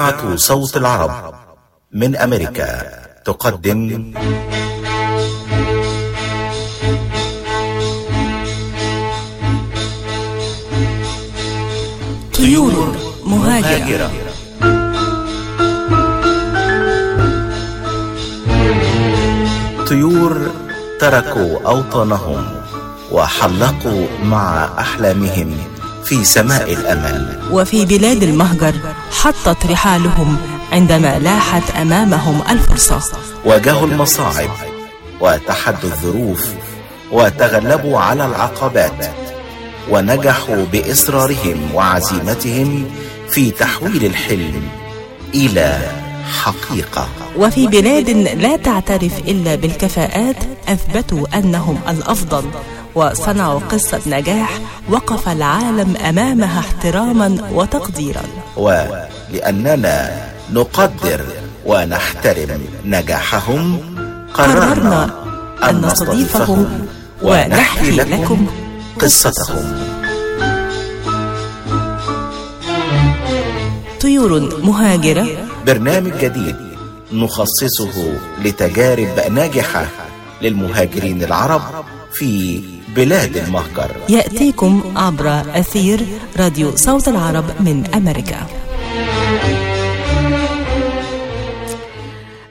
إذاعة صوت العرب من أمريكا. تقدم. طيور مهاجرة. طيور تركوا أوطانهم وحلقوا مع أحلامهم. في سماء الأمل وفي بلاد المهجر حطت رحالهم عندما لاحت أمامهم الفرصة. واجهوا المصاعب وتحدوا الظروف وتغلبوا على العقبات ونجحوا بإصرارهم وعزيمتهم في تحويل الحلم إلى حقيقة. وفي بلاد لا تعترف إلا بالكفاءات أثبتوا أنهم الأفضل. وصنعوا قصة نجاح وقف العالم أمامها احتراما وتقديرا. ولأننا نقدر ونحترم نجاحهم قررنا أن نستضيفهم ونحكي لكم قصتهم. طيور مهاجرة. برنامج جديد نخصصه لتجارب ناجحة للمهاجرين العرب في بلاد المهجر يأتيكم عبر أثير راديو صوت العرب من أمريكا.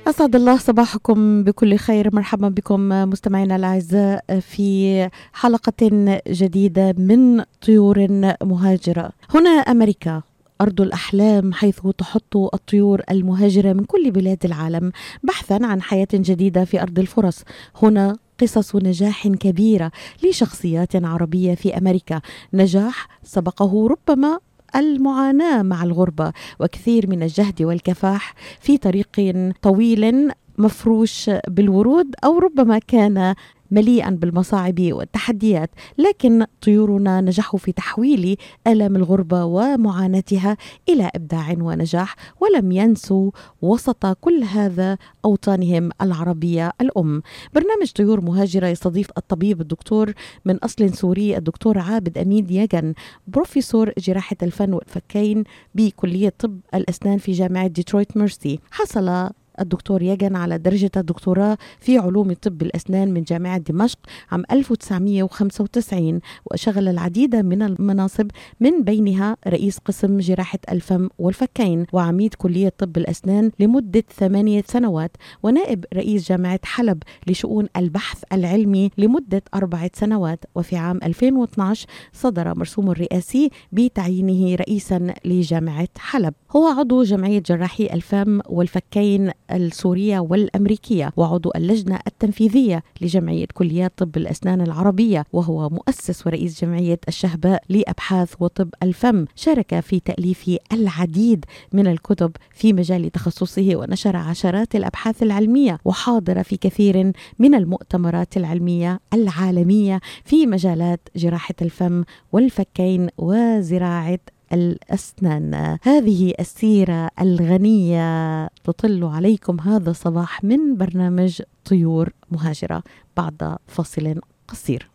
أسعد الله صباحكم بكل خير. مرحبا بكم مستمعينا الأعزاء في حلقة جديدة من طيور مهاجرة. هنا أمريكا أرض الأحلام حيث تحط الطيور المهاجرة من كل بلاد العالم بحثا عن حياة جديدة في أرض الفرص. هنا قصص نجاح كبيرة لشخصيات عربية في أمريكا. نجاح سبقه ربما المعاناة مع الغربة وكثير من الجهد والكفاح في طريق طويل مفروش بالورود أو ربما كان مليئا بالمصاعب والتحديات لكن طيورنا نجحوا في تحويل آلام الغربة ومعاناتها إلى إبداع ونجاح ولم ينسوا وسط كل هذا أوطانهم العربية الأم. برنامج طيور مهاجرة يستضيف الطبيب الدكتور من أصل سوري الدكتور عابد أمين يجن بروفيسور جراحة الفم والفكين بكلية طب الأسنان في جامعة ديترويت ميرسي. حصل الدكتور يجن على درجة الدكتوراه في علوم طب الأسنان من جامعة دمشق عام 1995 وشغل العديد من المناصب من بينها رئيس قسم جراحة الفم والفكين وعميد كلية طب الأسنان لمدة ثمانية سنوات ونائب رئيس جامعة حلب لشؤون البحث العلمي لمدة أربعة سنوات وفي عام 2012 صدر مرسوم الرئاسي بتعيينه رئيسا لجامعة حلب. هو عضو جمعية جراحي الفم والفكين السورية والأمريكية وعضو اللجنة التنفيذية لجمعية كليات طب الأسنان العربية وهو مؤسس ورئيس جمعية الشهباء لأبحاث وطب الفم. شارك في تأليف العديد من الكتب في مجال تخصصه ونشر عشرات الأبحاث العلمية وحاضر في كثير من المؤتمرات العلمية العالمية في مجالات جراحة الفم والفكين وزراعة الأسنان. هذه السيرة الغنية تطل عليكم هذا الصباح من برنامج طيور مهاجرة بعد فاصل قصير.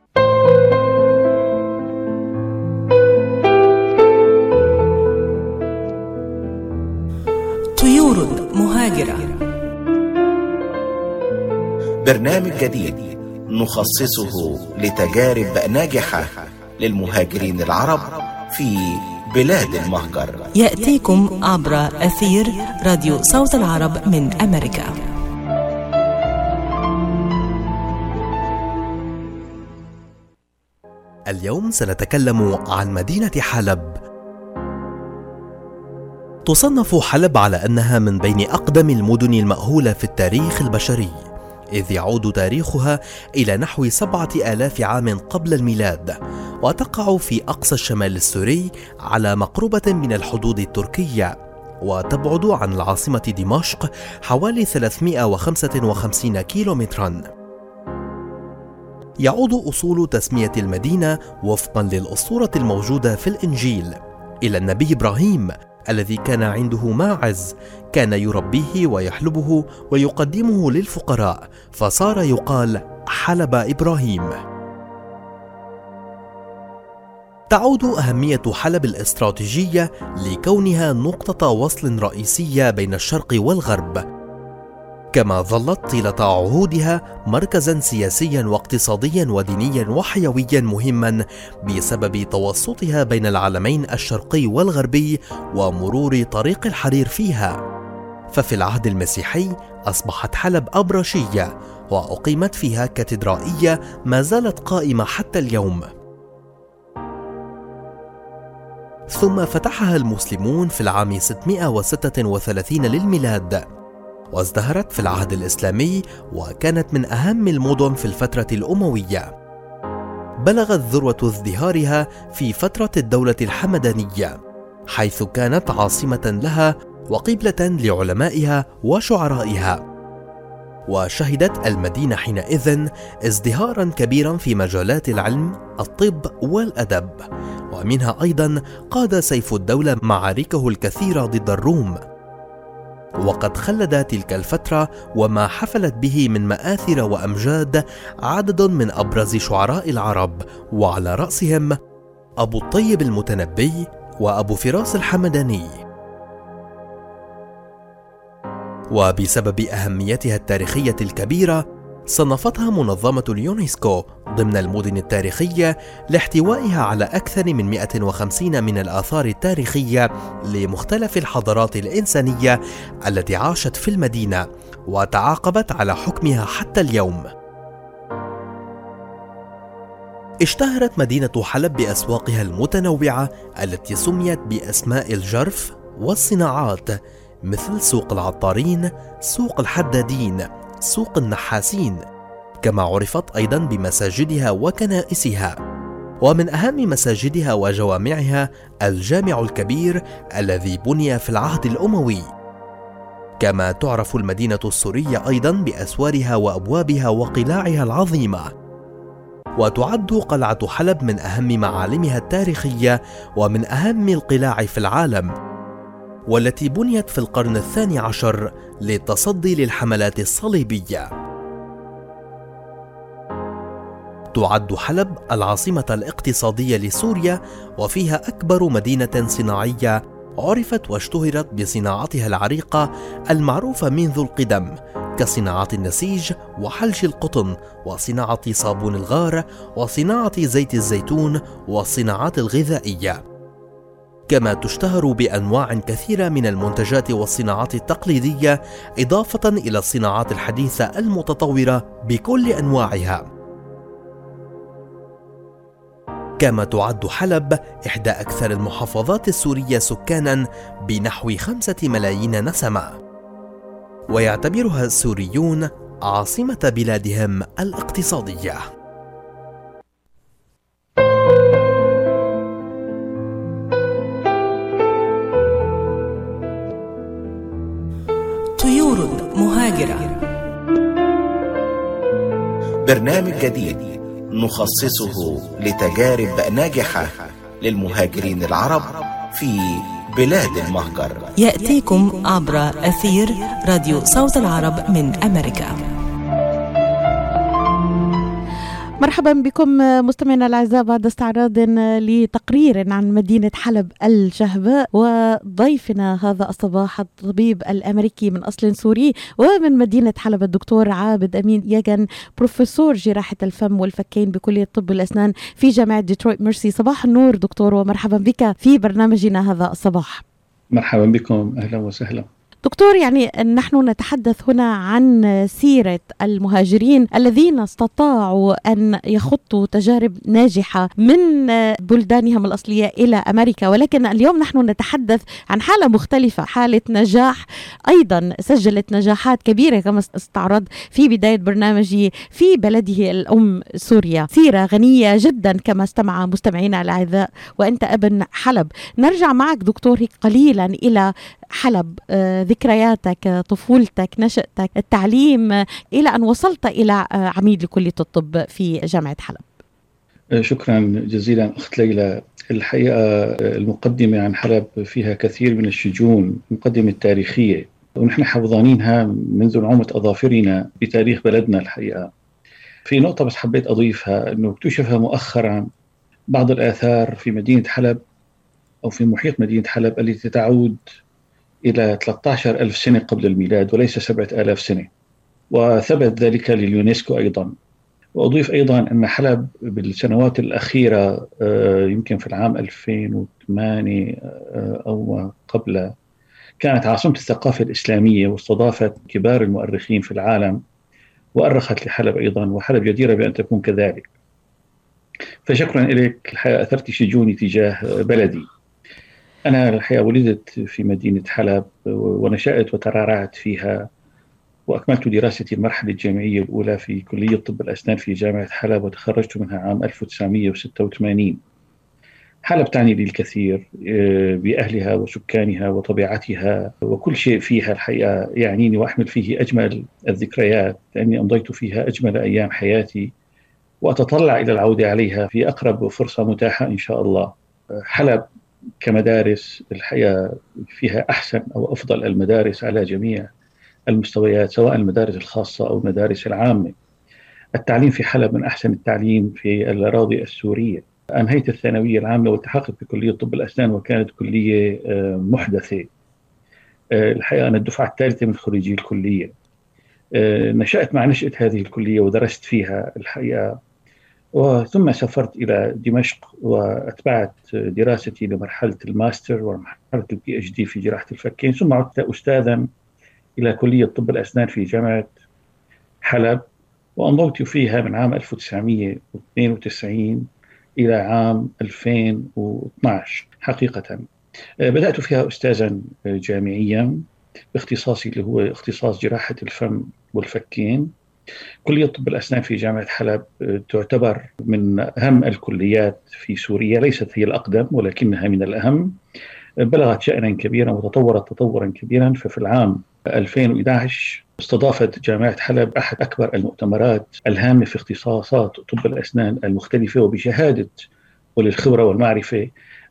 طيور مهاجرة. برنامج جديد نخصصه لتجارب ناجحة للمهاجرين العرب في بلاد المهجر. يأتيكم عبر أثير راديو صوت العرب من أمريكا. اليوم سنتكلم عن مدينة حلب. تصنف حلب على أنها من بين أقدم المدن المأهولة في التاريخ البشري، إذ يعود تاريخها إلى نحو سبعة آلاف عام قبل الميلاد، وتقع في أقصى الشمال السوري على مقربة من الحدود التركية، وتبعد عن العاصمة دمشق حوالي 355 كيلومتراً. يعود أصول تسمية المدينة وفقا للأسطورة الموجودة في الإنجيل. إلى النبي إبراهيم الذي كان عنده ماعز كان يربيه ويحلبه ويقدمه للفقراء فصار يقال حلب إبراهيم. تعود أهمية حلب الاستراتيجية لكونها نقطة وصل رئيسية بين الشرق والغرب. كما ظلت طيلة عهودها مركزا سياسيا واقتصاديا ودينيا وحيويا مهما بسبب توسطها بين العالمين الشرقي والغربي ومرور طريق الحرير فيها. ففي العهد المسيحي أصبحت حلب أبرشية وأقيمت فيها كاتدرائية ما زالت قائمة حتى اليوم. ثم فتحها المسلمون في العام 636 للميلاد. وازدهرت في العهد الإسلامي وكانت من أهم المدن في الفترة الأموية. بلغت ذروة ازدهارها في فترة الدولة الحمدانية، حيث كانت عاصمة لها وقبلة لعلمائها وشعرائها. وشهدت المدينة حينئذ ازدهارا كبيرا في مجالات العلم، الطب والأدب، ومنها أيضا قاد سيف الدولة معاركه الكثيرة ضد الروم. وقد خلد تلك الفترة وما حفلت به من مآثر وأمجاد عدد من أبرز شعراء العرب وعلى رأسهم أبو الطيب المتنبي وأبو فراس الحمداني. وبسبب أهميتها التاريخية الكبيرة صنفتها منظمة اليونسكو ضمن المدن التاريخية لاحتوائها على أكثر من 150 من الآثار التاريخية لمختلف الحضارات الإنسانية التي عاشت في المدينة وتعاقبت على حكمها حتى اليوم. اشتهرت مدينة حلب بأسواقها المتنوعة التي سميت بأسماء الجرف والصناعات مثل سوق العطارين، سوق الحدادين، سوق النحاسين كما عرفت أيضا بمساجدها وكنائسها. ومن أهم مساجدها وجوامعها الجامع الكبير الذي بني في العهد الأموي. كما تعرف المدينة السورية أيضا بأسوارها وأبوابها وقلاعها العظيمة. وتعد قلعة حلب من أهم معالمها التاريخية ومن أهم القلاع في العالم. والتي بنيت في القرن الثاني عشر للتصدي للحملات الصليبية. تعد حلب العاصمة الاقتصادية لسوريا وفيها أكبر مدينة صناعية عرفت واشتهرت بصناعتها العريقة المعروفة منذ القدم كصناعة النسيج وحلج القطن وصناعة صابون الغار وصناعة زيت الزيتون والصناعات الغذائية. كما تشتهر بأنواع كثيرة من المنتجات والصناعات التقليدية إضافة إلى الصناعات الحديثة المتطورة بكل أنواعها كما تعد حلب إحدى أكثر المحافظات السورية سكانًا بنحو خمسة ملايين نسمة، ويعتبرها السوريون عاصمة بلادهم الاقتصادية. مهاجرة برنامج جديد نخصصه لتجارب ناجحة للمهاجرين العرب في بلاد المهجر. يأتيكم عبر أثير راديو صوت العرب من أمريكا. مرحبا بكم مستمعينا الأعزاء بعد استعراض لتقرير عن مدينة حلب الشهباء وضيفنا هذا الصباح الطبيب الأمريكي من أصل سوري ومن مدينة حلب الدكتور عابد أمين يجن بروفيسور جراحة الفم والفكين بكلية طب الأسنان في جامعة ديترويت ميرسي. صباح النور دكتور ومرحبا بك في برنامجنا هذا الصباح. مرحبا بكم أهلا وسهلا. دكتور يعني نحن نتحدث هنا عن سيرة المهاجرين الذين استطاعوا أن يخطوا تجارب ناجحة من بلدانهم الأصلية إلى أمريكا. ولكن اليوم نحن نتحدث عن حالة مختلفة حالة نجاح. أيضا سجلت نجاحات كبيرة كما استعرض في بداية برنامجي في بلده الأم سوريا. سيرة غنية جدا كما استمع مستمعينا الأعزاء. وأنت أبن حلب. نرجع معك دكتور قليلا إلى حلب ذكرياتك طفولتك نشأتك التعليم إلى أن وصلت إلى عميد لكلية الطب في جامعة حلب. شكرا جزيلا أخت ليلى. الحقيقة المقدمة عن حلب فيها كثير من الشجون المقدمة التاريخية ونحن حافظانينها منذ نعومة أظافرنا بتاريخ بلدنا الحقيقة. في نقطة بس حبيت أضيفها أنه اكتشف مؤخرا بعض الآثار في مدينة حلب أو في محيط مدينة حلب التي تعود إلى 13 ألف سنة قبل الميلاد وليس 7000 سنة. وثبت ذلك لليونسكو أيضا. وأضيف أيضا أن حلب بالسنوات الأخيرة يمكن في العام 2008 أو قبل كانت عاصمة الثقافة الإسلامية واستضافت كبار المؤرخين في العالم وأرخت لحلب أيضا وحلب جديرة بأن تكون كذلك. فشكرا لك الحقيقة أثرت شجوني تجاه بلدي. أنا الحقيقة ولدت في مدينة حلب ونشأت وترعرعت فيها وأكملت دراستي المرحلة الجامعية الأولى في كلية طب الأسنان في جامعة حلب وتخرجت منها عام 1986 حلب تعني لي الكثير بأهلها وسكانها وطبيعتها وكل شيء فيها الحقيقة يعنيني وأحمل فيه أجمل الذكريات لأني أمضيت فيها أجمل أيام حياتي وأتطلع إلى العودة عليها في أقرب فرصة متاحة إن شاء الله. حلب كمدارس الحقيقة فيها أحسن أو أفضل المدارس على جميع المستويات سواء المدارس الخاصة أو المدارس العامة. التعليم في حلب من أحسن التعليم في الأراضي السورية. أنهيت الثانوية العامة والتحقت بكلية طب الأسنان وكانت كلية محدثة. الحقيقة أنا الدفعة الثالثة من خريجي الكلية. نشأت مع نشأة هذه الكلية ودرست فيها. الحقيقة وثم سافرت إلى دمشق وأتبعت دراستي لمرحلة الماستر ومرحلة ال PhD في جراحة الفكين ثم عدت أستاذا إلى كلية طب الأسنان في جامعة حلب وأنضوت فيها من عام 1992 إلى عام 2012 حقيقة. بدأت فيها أستاذا جامعيا باختصاصي اللي هو اختصاص جراحة الفم والفكين. كلية طب الأسنان في جامعة حلب تعتبر من أهم الكليات في سوريا ليست هي الأقدم ولكنها من الأهم. بلغت شأنا كبيرا وتطورت تطورا كبيرا ففي العام 2011 استضافت جامعة حلب أحد أكبر المؤتمرات الهامة في اختصاصات طب الأسنان المختلفة وبشهادة وللخبرة والمعرفة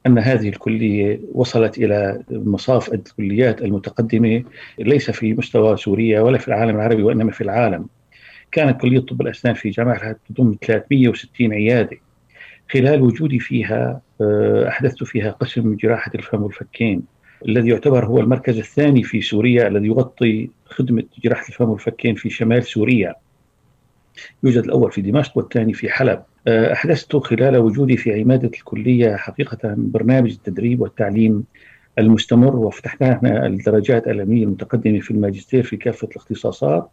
أن هذه الكلية وصلت إلى مصاف الكليات المتقدمة ليس في مستوى سوريا ولا في العالم العربي وإنما في العالم. كانت كلية طب الأسنان في جامعة تضم 360 عيادة. خلال وجودي فيها أحدثت فيها قسم جراحة الفم والفكين الذي يعتبر هو المركز الثاني في سوريا الذي يغطي خدمة جراحة الفم والفكين في شمال سوريا. يوجد الأول في دمشق والثاني في حلب. أحدثت خلال وجودي في عمادة الكلية حقيقة برنامج التدريب والتعليم المستمر وفتحنا الدرجات العلمية المتقدمة في الماجستير في كافة الاختصاصات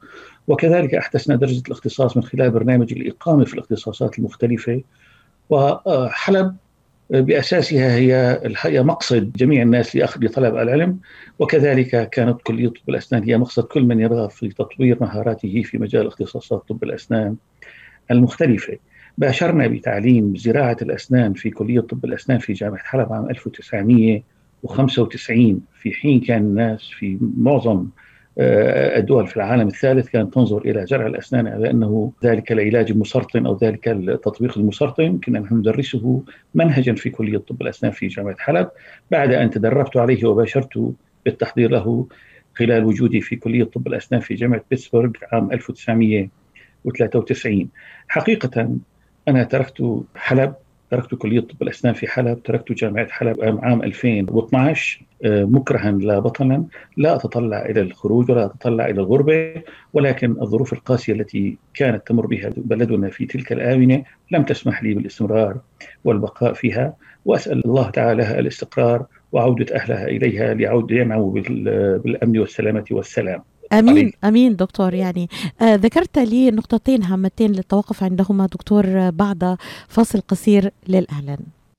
وكذلك أحدثنا درجة الاختصاص من خلال برنامج الإقامة في الاختصاصات المختلفة وحلب بأساسها هي الحقيقة مقصد جميع الناس لأخذ لطلب العلم وكذلك كانت كلية طب الأسنان هي مقصد كل من يرغب في تطوير مهاراته في مجال اختصاصات طب الأسنان المختلفة. باشرنا بتعليم زراعة الأسنان في كلية طب الأسنان في جامعة حلب عام 1995 في حين كان الناس في معظم الدول في العالم الثالث كانت تنظر إلى زرع الأسنان على أنه ذلك العلاج المسرطن أو ذلك التطبيق المسرطن. كنا نحن ندرسه منهجا في كلية طب الأسنان في جامعة حلب. بعد أن تدربت عليه وباشرت بالتحضير له خلال وجودي في كلية طب الأسنان في جامعة بيتسبرغ عام 1993 حقيقه أنا تركت حلب تركت كلية طب الأسنان في حلب تركت جامعة حلب عام 2012 آه، مكرها لا بطلا لا أتطلع إلى الخروج ولا أتطلع إلى الغربة ولكن الظروف القاسية التي كانت تمر بها بلدنا في تلك الآونة لم تسمح لي بالاستمرار والبقاء فيها. وأسأل الله تعالى لها الاستقرار وعودة أهلها إليها ليعود ينعموا بالأمن والسلامة والسلام. أمين. أمين دكتور يعني آه ذكرت لي نقطتين هامتين للتوقف عندهما دكتور بعد فاصل قصير للاعلان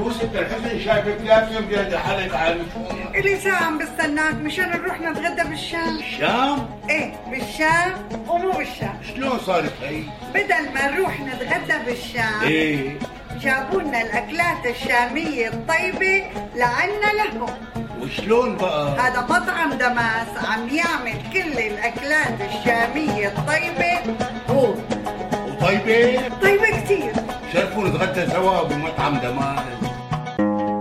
يوسف الحسن شايفك لازم بيد حالك عن إلي ساعة عم بستناك. مشان نروح نتغدى بالشام. الشام؟ إيه بالشام ومو بالشام. شلون صارت هي؟ بدل ما نروح نتغدى بالشام إيه. جابوا لنا الأكلات الشامية الطيبة لعنا لهم. وشلون بقى؟ هذا مطعم دماس عم يعمل كل الأكلات الشامية الطيبة. هو وطيبة؟ طيبة كثير شرفوا نتغدى سوا بمطعم دماس.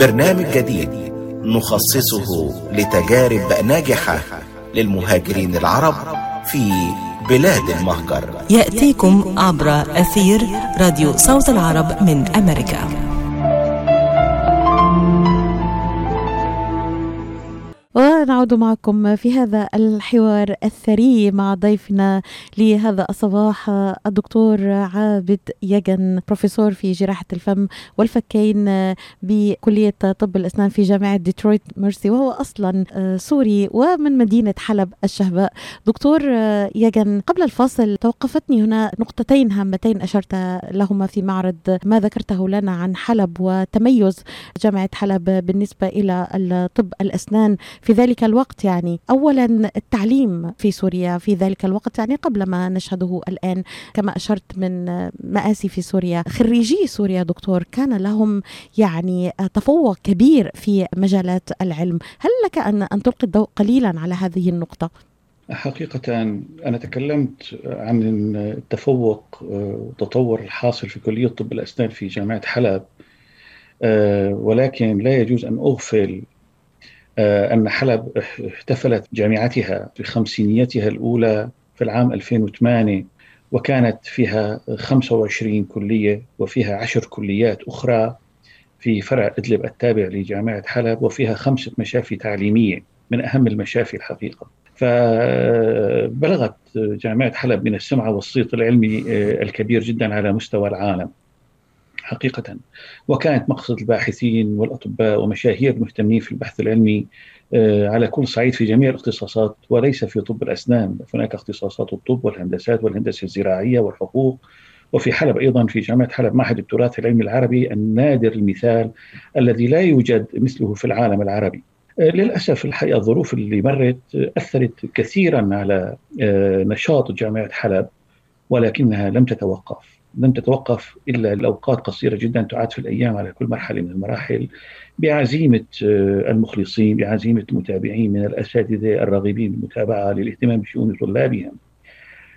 برنامج جديد نخصصه لتجارب ناجحة للمهاجرين العرب في بلاد المهجر. يأتيكم عبر أثير راديو صوت العرب من أمريكا. ونعود معكم في هذا الحوار الثري مع ضيفنا لهذا الصباح الدكتور عابد يجن بروفيسور في جراحة الفم والفكين بكلية طب الأسنان في جامعة ديترويت ميرسي وهو أصلا سوري ومن مدينة حلب الشهباء دكتور يجن قبل الفاصل استوقفتني هنا نقطتين هامتين أشرت لهما في معرض ما ذكرته لنا عن حلب وتميز جامعة حلب بالنسبة إلى الطب الأسنان. في ذلك الوقت يعني. اولا التعليم في سوريا في ذلك الوقت يعني قبل ما نشهده الآن. كما أشرت من مآسي في سوريا خريجي سوريا دكتور كان لهم يعني تفوق كبير في مجالات العلم. هل لك ان أن تلقي الضوء قليلا على هذه النقطة؟ حقيقة أنا تكلمت عن التفوق والتطور الحاصل في كلية طب الأسنان في جامعة حلب ولكن لا يجوز أن أغفل آه، أن حلب احتفلت جامعتها بخمسينيتها الأولى في العام 2008 وكانت فيها 25 كلية وفيها عشر كليات أخرى في فرع إدلب التابع لجامعة حلب وفيها خمسه مشافي تعليمية من أهم المشافي الحقيقة. فبلغت جامعة حلب من السمعة والصيت العلمي الكبير جدا على مستوى العالم. حقيقة. وكانت مقصد الباحثين والأطباء ومشاهير المهتمين في البحث العلمي آه، على كل صعيد في جميع الاختصاصات وليس في طب الأسنان. هناك اختصاصات الطب والهندسات والهندسة الزراعية والحقوق. وفي حلب أيضا في جامعة حلب معهد التراث العلمي العربي النادر المثال الذي لا يوجد مثله في العالم العربي. آه، للأسف الحقيقة الظروف اللي مرت أثرت كثيرا على آه، نشاط جامعة حلب ولكنها لم تتوقف. لم تتوقف إلا لأوقات قصيرة جدا تعاد في الأيام على كل مرحلة من المراحل بعزيمة آه، المخلصين بعزيمة المتابعين من الأساتذة الراغبين بالمتابعة للاهتمام بشؤون طلابهم.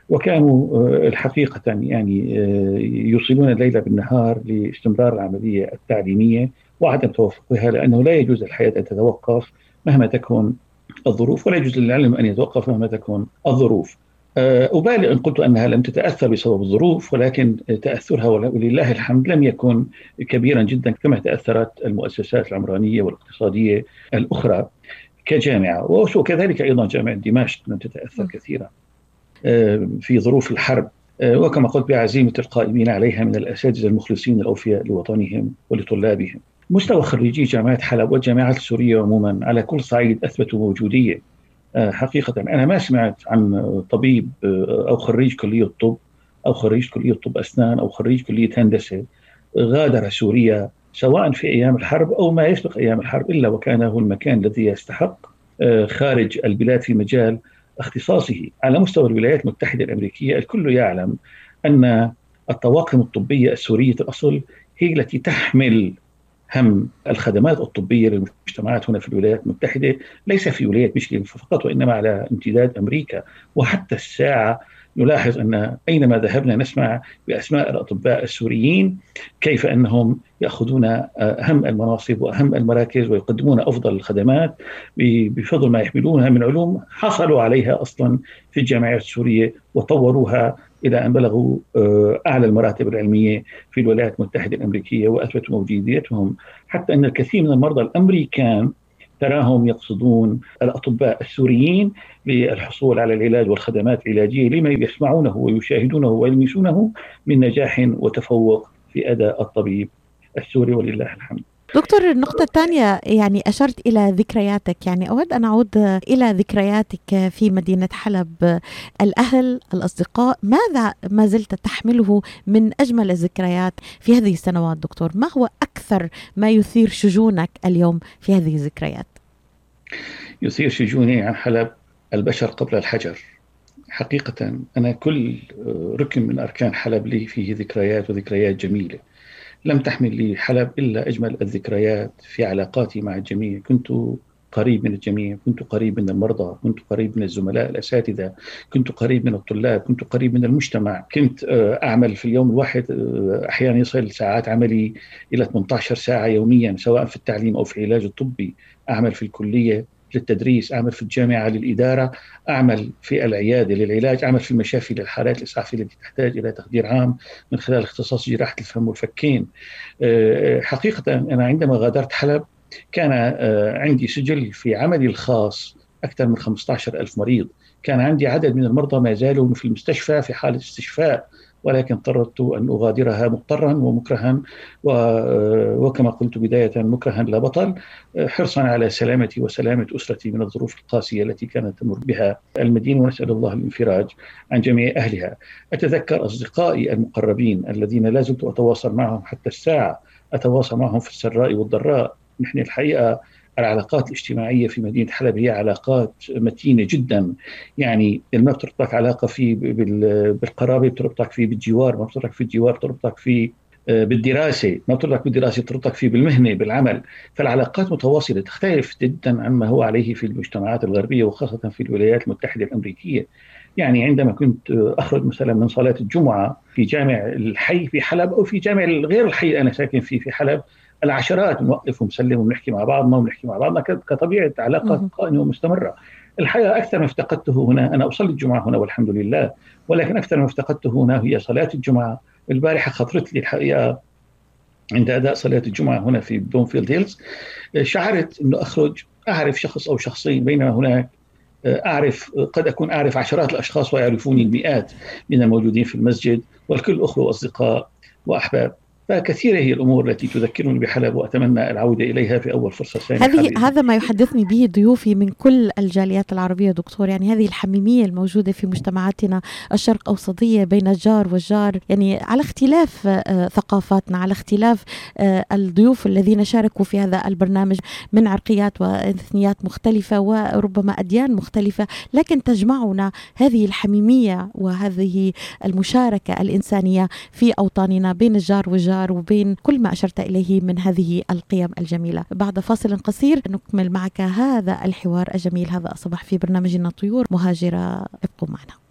وكانوا آه، الحقيقة يعني آه، يوصلون الليل بالنهار لاستمرار العملية التعليمية وعدم توفقها لأنه لا يجوز الحياة أن تتوقف مهما تكون الظروف ولا يجوز للعلم أن يتوقف مهما تكون الظروف أبالغ إن قلت أنها لم تتأثر بسبب الظروف ولكن تأثرها ولله الحمد لم يكن كبيرا جدا كما تأثرت المؤسسات العمرانية والاقتصادية الأخرى كجامعة. وكذلك أيضا جامعة دمشق لم تتأثر كثيرا آه، في ظروف الحرب. آه، وكما قلت بعزيمة القائمين عليها من الأساتذة المخلصين الأوفياء لوطنهم ولطلابهم. مستوى خريجي جامعات حلب والجامعات السورية عموما على كل صعيد أثبتوا موجودية. آه، حقيقة. أنا ما سمعت عن طبيب آه، أو خريج كلية طب أو خريج كلية طب أسنان أو خريج كلية هندسة غادر سوريا سواء في أيام الحرب أو ما يسبق أيام الحرب إلا وكان هو المكان الذي يستحق آه، خارج البلاد في مجال اختصاصه. على مستوى الولايات المتحدة الأمريكية الكل يعلم أن الطواقم الطبية السورية الأصل هي التي تحمل هم الخدمات الطبية للمجتمعات هنا في الولايات المتحدة ليس في ولاية ميشيغان فقط وإنما على امتداد أمريكا. وحتى الساعة نلاحظ أن أينما ذهبنا نسمع بأسماء الأطباء السوريين كيف أنهم يأخذون أهم المناصب وأهم المراكز ويقدمون أفضل الخدمات بفضل ما يحملونها من علوم حصلوا عليها أصلا في الجامعات السورية وطوروها إلى أن بلغوا آه، أعلى المراتب العلمية في الولايات المتحدة الأمريكية وأثبتوا موجوديتهم حتى إن الكثير من المرضى الأمريكان تراهم يقصدون الأطباء السوريين للحصول على العلاج والخدمات العلاجية لما يسمعونه ويشاهدونه ويلمسونه من نجاح وتفوق في أداء الطبيب السوري ولله الحمد. دكتور النقطة الثانية يعني أشرت إلى ذكرياتك. يعني أود أن أعود إلى ذكرياتك في مدينة حلب. الأهل الأصدقاء ماذا ما زلت تحمله من أجمل الذكريات في هذه السنوات دكتور؟ ما هو أكثر ما يثير شجونك اليوم في هذه الذكريات؟ يثير شجوني عن حلب البشر قبل الحجر. حقيقة أنا كل ركن من أركان حلب لي فيه ذكريات وذكريات جميلة. لم تحمل لي حلب إلا أجمل الذكريات في علاقاتي مع الجميع. كنت قريب من الجميع كنت قريب من المرضى كنت قريب من الزملاء الأساتذة كنت قريب من الطلاب كنت قريب من المجتمع. كنت آه، أعمل في اليوم الواحد آه، أحيانا يصل ساعات عملي إلى 18 ساعة يوميا سواء في التعليم أو في العلاج الطبي. أعمل في الكلية للتدريس أعمل في الجامعة للإدارة أعمل في العيادة للعلاج أعمل في المشافي للحالات الإسعافية التي تحتاج إلى تخدير عام من خلال اختصاص جراحة الفم والفكين. آه، حقيقة أنا عندما غادرت حلب كان آه، عندي سجل في عملي الخاص أكثر من 15 ألف مريض. كان عندي عدد من المرضى ما زالوا في المستشفى في حالة استشفاء. ولكن اضطررت أن أغادرها مضطرا ومكرها وكما قلت بداية مكرها لا بطل حرصا على سلامتي وسلامة أسرتي من الظروف القاسية التي كانت تمر بها المدينة ونسأل الله الانفراج عن جميع أهلها. أتذكر أصدقائي المقربين الذين لا زلت أتواصل معهم حتى الساعة أتواصل معهم في السراء والضراء. نحن الحقيقة العلاقات الاجتماعية في مدينة حلب هي علاقات متينة جدا. يعني ما بتربطك علاقة في بالقرابة بتربطك في بالجوار ما بتربطك في الجوار بتربطك في آه، بالدراسة. ما بتربطك بالدراسة بتربطك في بالمهنة بالعمل. فالعلاقات متواصلة تختلف جدا عما هو عليه في المجتمعات الغربية وخاصة في الولايات المتحدة الأمريكية. يعني عندما كنت أخرج مثلا من صلاة الجمعة في جامع الحي في حلب أو في جامع غير الحي أنا ساكن فيه في حلب العشرات نوقف ونسلم ونحكي مع بعضنا ونحكي مع بعضنا كطبيعة علاقة قائمة ومستمرة. الحقيقة أكثر ما افتقدته هنا أنا أصلي الجمعة هنا والحمد لله ولكن أكثر ما افتقدته هنا هي صلاة الجمعة. البارحة خطرت لي الحقيقة عند أداء صلاة الجمعة هنا في بلومفيلد هيلز شعرت إنه أخرج أعرف شخص أو شخصين بينما هناك أعرف قد أكون أعرف عشرات الأشخاص ويعرفوني المئات من الموجودين في المسجد والكل أخوة وأصدقاء وأحباب. فكثيرة هي الأمور التي تذكرني بحلب وأتمنى العودة إليها في أول فرصة ثانية هذه هذا ما يحدثني به ضيوفي من كل الجاليات العربية دكتور. يعني هذه الحميمية الموجودة في مجتمعاتنا الشرق أوسطية بين الجار والجار. يعني على اختلاف آه، ثقافاتنا على اختلاف آه، الضيوف الذين شاركوا في هذا البرنامج من عرقيات وإثنيات مختلفة وربما أديان مختلفة. لكن تجمعنا هذه الحميمية وهذه المشاركة الإنسانية في أوطاننا بين الجار والجار. الجار وبين كل ما أشرت إليه من هذه القيم الجميلة. بعد فاصل قصير نكمل معك هذا الحوار الجميل. هذا أصبح في برنامجنا طيور. مهاجرة ابقوا معنا.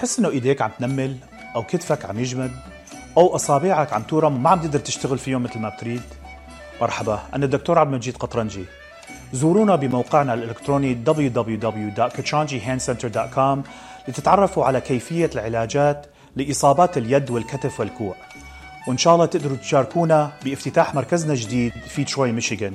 تحس إنه إيديك عم تنمل أو كتفك عم يجمد أو أصابعك عم تورم ما عم تقدر تشتغل فيهم مثل ما بتريد؟ مرحبا أنا الدكتور عبد المجيد قطرنجي. زورونا بموقعنا الإلكتروني www.kachanjihandcenter.com لتتعرفوا على كيفية العلاجات لإصابات اليد والكتف والكوع. وإن شاء الله تقدروا تشاركونا بافتتاح مركزنا الجديد في تروي ميشيغان.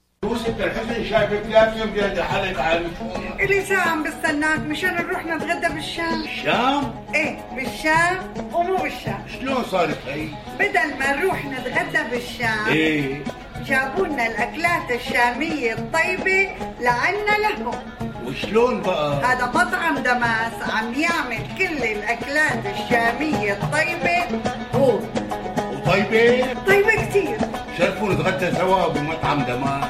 يوسف الحسن شايفك لابسه بجد حلق على إلي ساعة عم بستناك مشان نروح نتغدى بالشام. الشام إيه بالشام ومو بالشام. شلون صارت هي؟ بدل ما نروح نتغدى بالشام إيه. جابوا لنا الأكلات الشامية الطيبة لعنا لهم. وشلون بقى؟ هذا مطعم دماس عم يعمل كل الأكلات الشامية الطيبة. هو وطيبة؟ طيبة كتير. شرفوا نتغدى سوا بمطعم دماس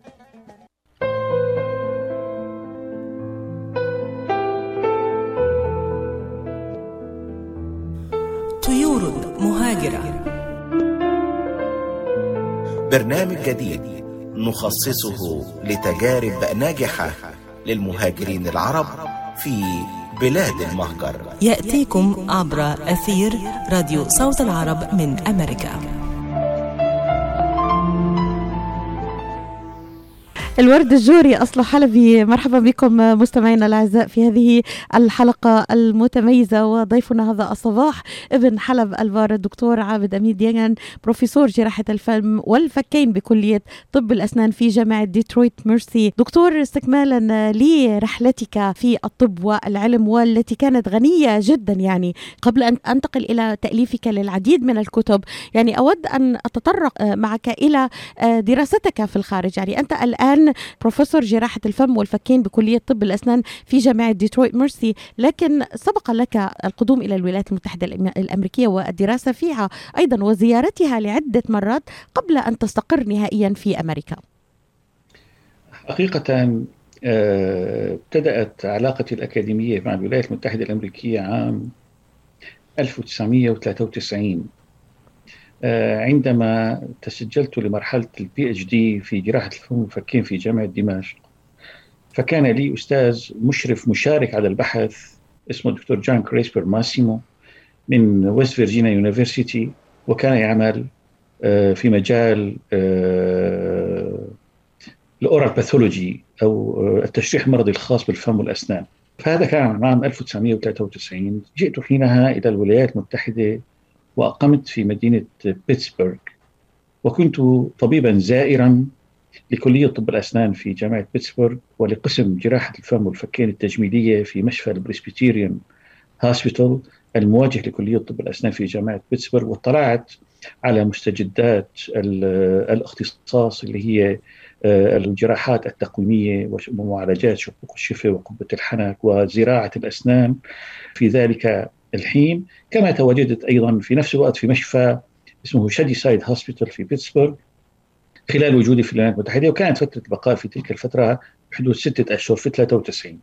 برنامج جديد نخصصه لتجارب ناجحة للمهاجرين العرب في بلاد المهجر. يأتيكم عبر أثير راديو صوت العرب من أمريكا. الورد الجوري أصله حلبي. مرحبا بكم مستمعينا الأعزاء في هذه الحلقة المتميزة وضيفنا هذا الصباح ابن حلب البار الدكتور عابد أميد ديان بروفيسور جراحة الفم والفكين بكلية طب الأسنان في جامعة ديترويت ميرسي. دكتور استكمالا لرحلتك في الطب والعلم والتي كانت غنية جدا يعني. قبل أن أنتقل إلى تأليفك للعديد من الكتب يعني أود أن أتطرق معك إلى دراستك في الخارج. يعني أنت الآن بروفيسور جراحة الفم والفكين بكلية طب الأسنان في جامعة ديترويت ميرسي لكن سبق لك القدوم إلى الولايات المتحدة الأم- الأمريكية والدراسة فيها أيضا وزيارتها لعدة مرات قبل أن تستقر نهائيا في أمريكا. حقيقة آه، ابتدأت علاقتي الأكاديمية مع الولايات المتحدة الأمريكية عام 1993 آه، عندما تسجلت لمرحلة ال PhD في جراحة الفم والفكين في جامعة دمشق فكان لي أستاذ مشرف مشارك على البحث اسمه الدكتور جان كريسبر ماسيمو من West Virginia University وكان يعمل آه، في مجال ال oral pathology أو التشريح المرضي الخاص بالفم والأسنان. فهذا كان عام 1993 جئت حينها إلى الولايات المتحدة وأقمت في مدينة بيتسبرغ. وكنت طبيبا زائرا لكلية طب الأسنان في جامعة بيتسبرغ ولقسم جراحة الفم والفكين التجميلية في مشفى ال Presbyterian Hospital المواجه لكلية طب الأسنان في جامعة بيتسبرغ. واطلعت على مستجدات الاختصاص اللي هي آه، الجراحات التقويمية ومعالجات شقوق الشفه وقبة الحنك وزراعة الأسنان. في ذلك الحين كما تواجدت أيضا في نفس الوقت في مشفى اسمه Shadyside Hospital في بيتسبرغ خلال وجودي في الولايات المتحدة وكانت فترة البقاء في تلك الفترة بحدود ستة أشهر في 93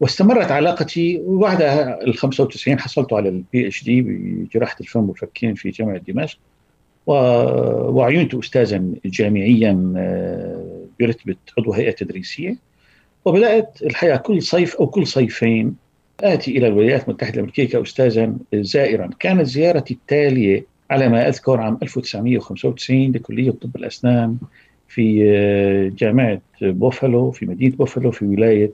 واستمرت علاقتي وبعدها ال 95 حصلت على ال PhD بجراحة الفم والفكين في جامعة دمشق وعينت استاذا جامعيا آه، برتبة عضو هيئة تدريسية. وبدأت الحقيقة كل صيف أو كل صيفين آتي إلى الولايات المتحدة الأمريكية كاستاذا زائرا. كانت زيارتي التالية على ما أذكر عام 1995 لكلية طب الأسنان في آه، جامعة بوفالو في مدينة بوفالو في ولاية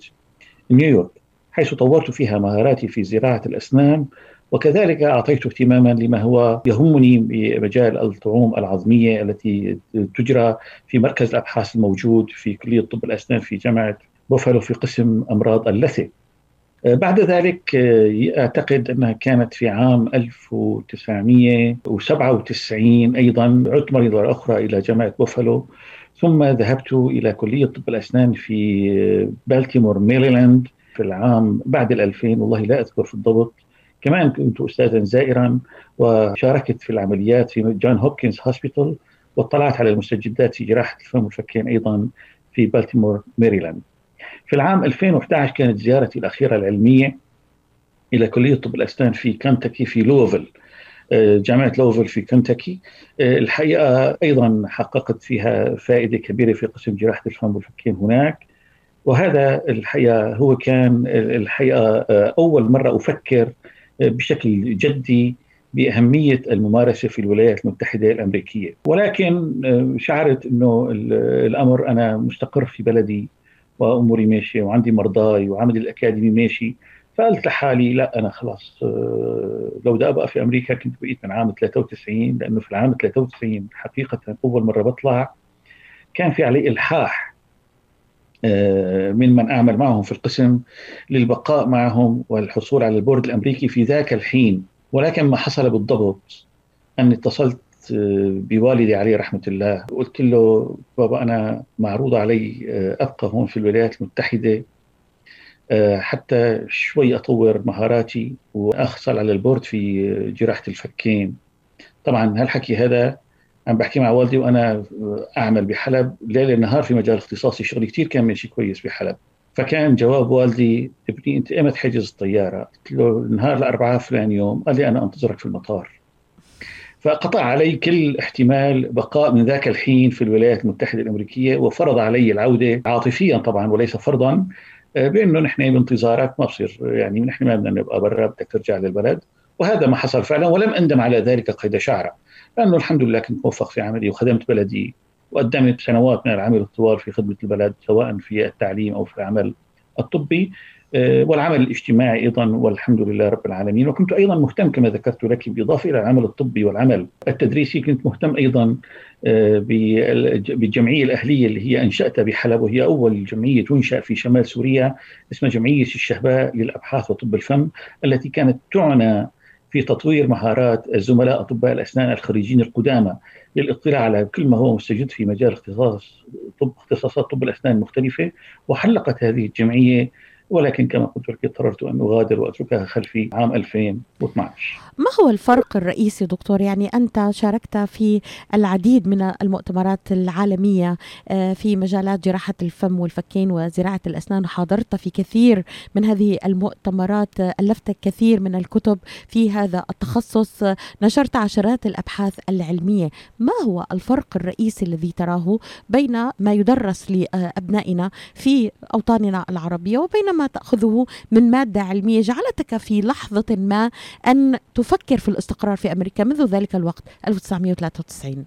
نيويورك حيث طورت فيها مهاراتي في زراعة الأسنان وكذلك أعطيت اهتماما لما هو يهمني بمجال الطعوم العظمية التي تجرى في مركز الأبحاث الموجود في كلية طب الأسنان في جامعة بوفالو في قسم أمراض اللثة. بعد ذلك أعتقد أنها كانت في عام 1997 أيضا عدت مريضة أخرى إلى جامعة بوفالو. ثم ذهبت إلى كلية طب الأسنان في بالتيمور ميريلاند في العام بعد ال 2000 والله لا أذكر في الضبط. كمان كنت استاذا زائرا وشاركت في العمليات في Johns Hopkins Hospital واطلعت على المستجدات في جراحة الفم والفكين أيضا في بالتيمور ميريلاند. في العام 2011 كانت زيارتي الأخيرة العلمية إلى كلية طب الأسنان في كنتاكي في لوفل آه، جامعة لوفل في كنتاكي. آه، الحقيقة أيضا حققت فيها فائدة كبيرة في قسم جراحة الفم والفكين هناك. وهذا الحقيقة هو كان الحقيقة آه، أول مرة أفكر بشكل جدي بأهمية الممارسة في الولايات المتحدة الأمريكية، ولكن شعرت إنه الأمر أنا مستقر في بلدي وأموري ماشية وعندي مرضاي وعملي الأكاديمي ماشي. فقلت لحالي لا أنا خلاص آه، لو بدي أبقى في أمريكا كنت بقيت من عام 93 لأنه في العام 93 حقيقة اول مرة بطلع كان في علي إلحاح آه، من من أعمل معهم في القسم للبقاء معهم والحصول على ال board الأمريكي في ذاك الحين. ولكن ما حصل بالضبط أني اتصلت آه، بوالدي عليه رحمة الله وقلت له بابا أنا معروض علي آه، أبقى هون في الولايات المتحدة حتى شوي أطور مهاراتي واحصل على ال board في جراحة الفكين. طبعا هالحكي هذا عم بحكي مع والدي وأنا أعمل بحلب ليل نهار في مجال اختصاصي شغلي كثير كان ماشي كويس بحلب. فكان جواب والدي ابني أنت ايمت حجز الطيارة؟ قلت له نهار الأربعاء فلان يوم. قال لي أنا أنتظرك في المطار. فقطع علي كل احتمال بقاء من ذاك الحين في الولايات المتحدة الأمريكية وفرض علي العودة عاطفيا طبعا وليس فرضا آه، بأنه نحن بانتظارك ما بصير. يعني نحن ما بدنا نبقى برا بدك ترجع للبلد. وهذا ما حصل فعلا ولم أندم على ذلك قيد شعرة. لأنه الحمد لله كنت موفق في عملي وخدمت بلدي وقدمت سنوات من العمل الطوال في خدمة البلد سواء في التعليم أو في العمل الطبي. والعمل الاجتماعي أيضا والحمد لله رب العالمين. وكنت أيضا مهتم كما ذكرت لك بالاضافه إلى العمل الطبي والعمل التدريسي. كنت مهتم أيضا آه، بالجمعية الأهلية اللي هي انشاتها بحلب وهي أول جمعية تنشأ في شمال سوريا اسمها جمعية الشهباء للأبحاث وطب الفم التي كانت تعنى في تطوير مهارات الزملاء أطباء الأسنان الخريجين القدامى للاطلاع على كل ما هو مستجد في مجال اختصاص طب اختصاصات طب الأسنان المختلفة. وحلقت هذه الجمعية ولكن كما قلت لك اضطررت أن أغادر وأتركها خلفي عام 2012 ما هو الفرق الرئيسي دكتور؟ يعني أنت شاركت في العديد من المؤتمرات العالمية آه، في مجالات جراحة الفم والفكين وزراعة الأسنان وحاضرت في كثير من هذه المؤتمرات ألفت كثير من الكتب في هذا التخصص نشرت عشرات الأبحاث العلمية. ما هو الفرق الرئيسي الذي تراه بين ما يدرس لأبنائنا في أوطاننا العربية وبين ما تأخذه من مادة علمية جعلتك في لحظة ما أن تفكر في الاستقرار في أمريكا منذ ذلك الوقت 1993